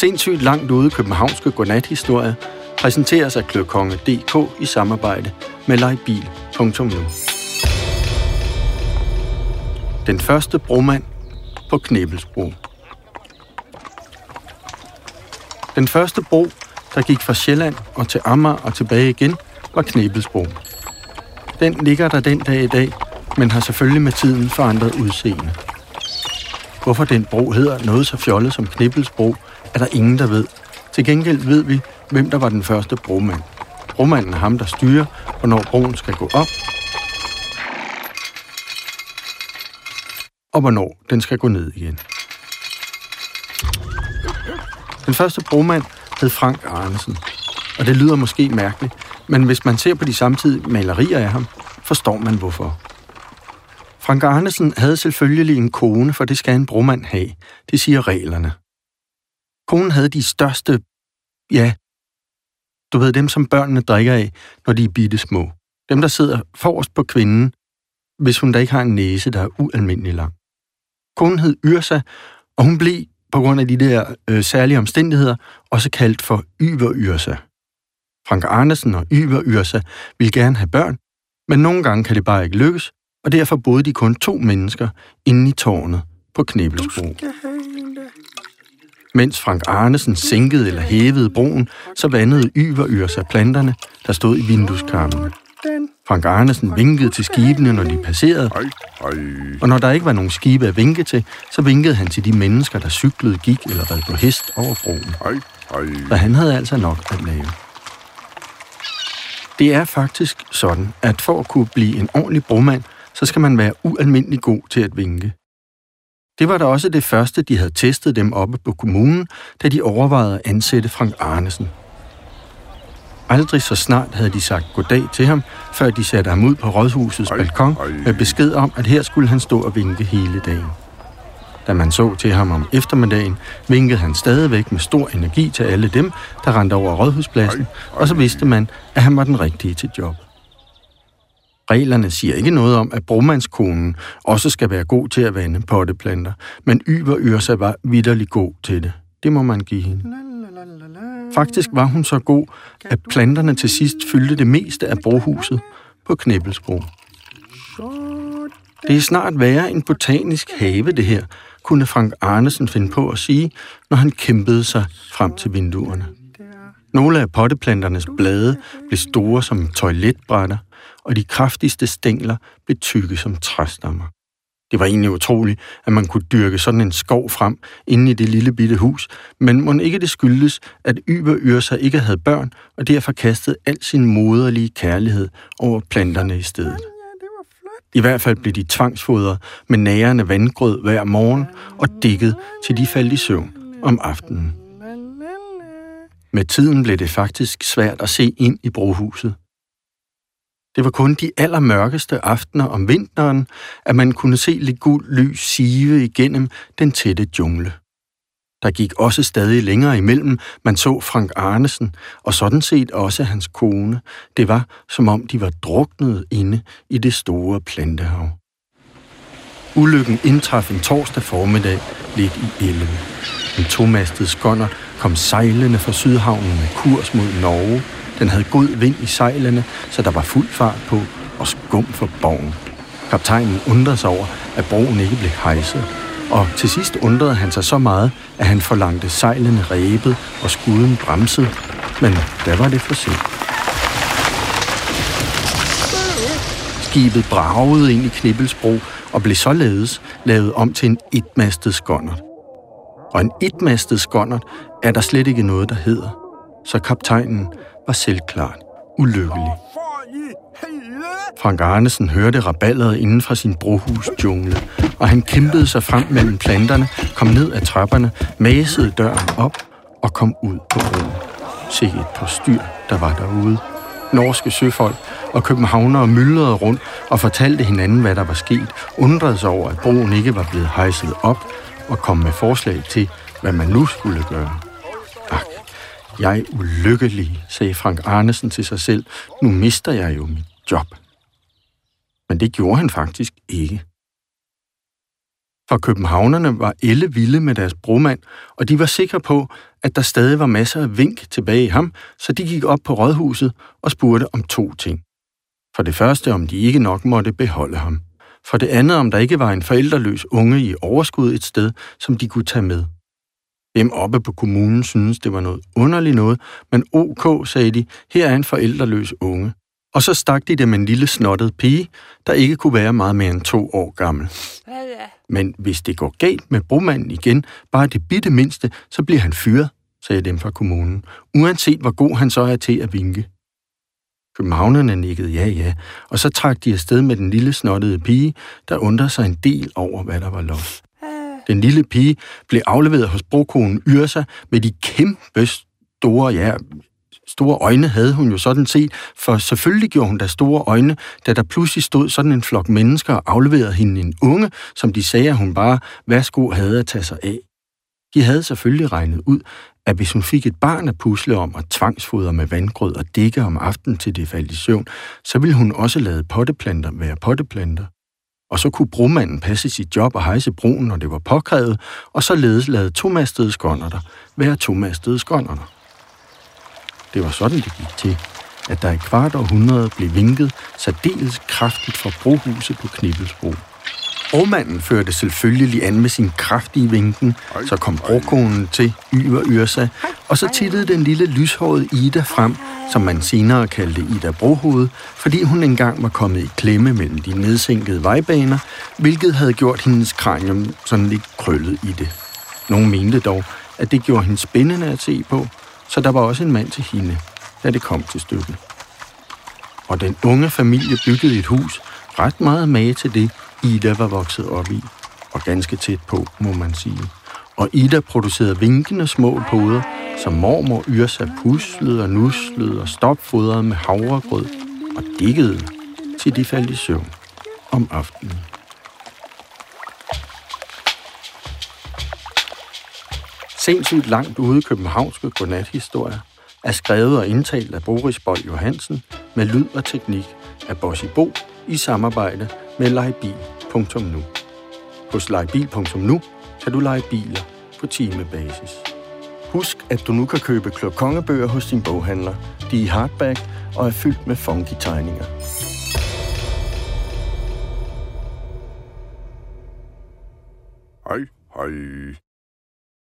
Sindssygt langt ude københavnske godnathistorie præsenteres af kløkonge.dk i samarbejde med lejbil.nu. Den første bromand på Knebelsbro. Den første bro, der gik fra Sjælland og til Amager og tilbage igen, var Knebelsbro. Den ligger der den dag i dag, men har selvfølgelig med tiden forandret udseende. Hvorfor den bro hedder noget så fjollet som Knebelsbro, er der ingen, der ved. Til gengæld ved vi, hvem der var den første bromand. Bromanden er ham, der styrer, hvornår broen skal gå op, og hvornår den skal gå ned igen. Den første bromand hed Frank Arnesen, og det lyder måske mærkeligt, men hvis man ser på de samtidige malerier af ham, forstår man hvorfor. Frank Arnesen havde selvfølgelig en kone, for det skal en bromand have. Det siger reglerne. Konen havde de største, ja, du ved dem, som børnene drikker af, når de er bitte små. Dem, der sidder forrest på kvinden, hvis hun da ikke har en næse, der er ualmindelig lang. Konen hed Yrsa, og hun blev på grund af de der øh, særlige omstændigheder også kaldt for Yver Yrsa. Frank Arnesen og Yver Yrsa ville gerne have børn, men nogle gange kan det bare ikke lykkes, og derfor boede de kun to mennesker inde i tårnet på Knebelsbro. Mens Frank Arnesen sænkede eller hævede broen, så vandede Yver Yrsa planterne, der stod i vindueskarmen. Frank Arnesen vinkede til skibene, når de passerede. Og når der ikke var nogen skibe at vinke til, så vinkede han til de mennesker, der cyklede, gik eller red på hest over broen. Så han havde altså nok at lave. Det er faktisk sådan, at for at kunne blive en ordentlig bromand, så skal man være ualmindelig god til at vinke. Det var da også det første, de havde testet dem oppe på kommunen, da de overvejede at ansætte Frank Arnesen. Aldrig så snart havde de sagt goddag til ham, før de satte ham ud på rådhusets balkon med besked om, at her skulle han stå og vinke hele dagen. Da man så til ham om eftermiddagen, vinkede han stadigvæk med stor energi til alle dem, der rendte over rådhuspladsen, og så vidste man, at han var den rigtige til job. Reglerne siger ikke noget om, at bromandskonen også skal være god til at vande potteplanter, men Yver Yrsa var vidderlig god til det. Det må man give hende. Faktisk var hun så god, at planterne til sidst fyldte det meste af brohuset på Knæbelsbro. Det er snart værre en botanisk have, det her, kunne Frank Arnesen finde på at sige, når han kæmpede sig frem til vinduerne. Nogle af potteplanternes blade blev store som toiletbrætter, og de kraftigste stængler blev tykke som træstammer. Det var egentlig utroligt, at man kunne dyrke sådan en skov frem inde i det lille bitte hus, men må ikke det skyldes, at Yber Yrsa ikke havde børn, og derfor kastede al sin moderlige kærlighed over planterne i stedet. I hvert fald blev de tvangsfodret med nærende vandgrød hver morgen og dækket, til de faldt i søvn om aftenen. Med tiden blev det faktisk svært at se ind i brohuset. Det var kun de allermørkeste aftener om vinteren, at man kunne se lidt gul lys sive igennem den tætte jungle. Der gik også stadig længere imellem, man så Frank Arnesen, og sådan set også hans kone. Det var, som om de var druknet inde i det store plantehav. Ulykken indtraf en torsdag formiddag lidt i 11. En tomastet skånder kom sejlende fra Sydhavnen med kurs mod Norge, den havde god vind i sejlene, så der var fuld fart på og skum for borgen. Kaptajnen undrede sig over, at broen ikke blev hejset, og til sidst undrede han sig så meget, at han forlangte sejlene rebet og skuden bremset, men der var det for sent. Skibet bragede ind i Knibbelsbro og blev således lavet om til en etmastet skåndert. Og en etmastet skåndert er der slet ikke noget, der hedder. Så kaptajnen var selvklart ulykkelig. Frank Arnesen hørte raballeret inden fra sin brohus jungle, og han kæmpede sig frem mellem planterne, kom ned ad trapperne, masede døren op og kom ud på broen. Se et par styr, der var derude. Norske søfolk og københavnere myldrede rundt og fortalte hinanden, hvad der var sket, undrede sig over, at broen ikke var blevet hejset op, og kom med forslag til, hvad man nu skulle gøre. Jeg er ulykkelig, sagde Frank Arnesen til sig selv. Nu mister jeg jo mit job. Men det gjorde han faktisk ikke. For københavnerne var elle vilde med deres bromand, og de var sikre på, at der stadig var masser af vink tilbage i ham, så de gik op på rådhuset og spurgte om to ting. For det første, om de ikke nok måtte beholde ham. For det andet, om der ikke var en forældreløs unge i overskud et sted, som de kunne tage med. Dem oppe på kommunen synes det var noget underligt noget, men OK, sagde de, her er en forældreløs unge. Og så stak de dem en lille snottet pige, der ikke kunne være meget mere end to år gammel. Men hvis det går galt med bromanden igen, bare det bitte mindste, så bliver han fyret, sagde dem fra kommunen, uanset hvor god han så er til at vinke. Københavnerne nikkede ja, ja, og så trak de afsted med den lille snottede pige, der undrede sig en del over, hvad der var lov. Den lille pige blev afleveret hos brokonen Yrsa med de kæmpe store, ja, store øjne havde hun jo sådan set, for selvfølgelig gjorde hun da store øjne, da der pludselig stod sådan en flok mennesker og afleverede hende en unge, som de sagde, at hun bare værsgo havde at tage sig af. De havde selvfølgelig regnet ud, at hvis hun fik et barn at pusle om og tvangsfodre med vandgrød og dække om aftenen til det faldt i søvn, så ville hun også lade potteplanter være potteplanter. Og så kunne bromanden passe sit job og hejse broen, når det var påkrævet, og således lade tomastede skånderter være tomastede skånderter. Det var sådan, det gik til, at der i kvart århundrede blev vinket særdeles kraftigt fra brohuset på Knibbelsbro. Bromanden førte selvfølgelig an med sin kraftige vinken, så kom brokonen til Yver Yrsa, og så tittede den lille lyshårede Ida frem, som man senere kaldte Ida Brohoved, fordi hun engang var kommet i klemme mellem de nedsænkede vejbaner, hvilket havde gjort hendes kranium sådan lidt krøllet i det. Nogle mente dog, at det gjorde hende spændende at se på, så der var også en mand til hende, da det kom til stykket. Og den unge familie byggede et hus, ret meget mage til det, Ida var vokset op i, og ganske tæt på, må man sige. Og Ida producerede vinkende små poder, som mormor Yrsa puslede og nuslede og stopfodrede med havregrød og dikkede, til de faldt i søvn om aftenen. Sindssygt langt ude københavnske godnathistorier er skrevet og indtalt af Boris Bold Johansen med lyd og teknik af Bossy Bo i samarbejde med lejebil.nu. Hos lejebil.nu kan du lege biler på timebasis. Husk, at du nu kan købe Klub Kongebøger hos din boghandler. De er i hardback og er fyldt med funky tegninger. Hej, hej.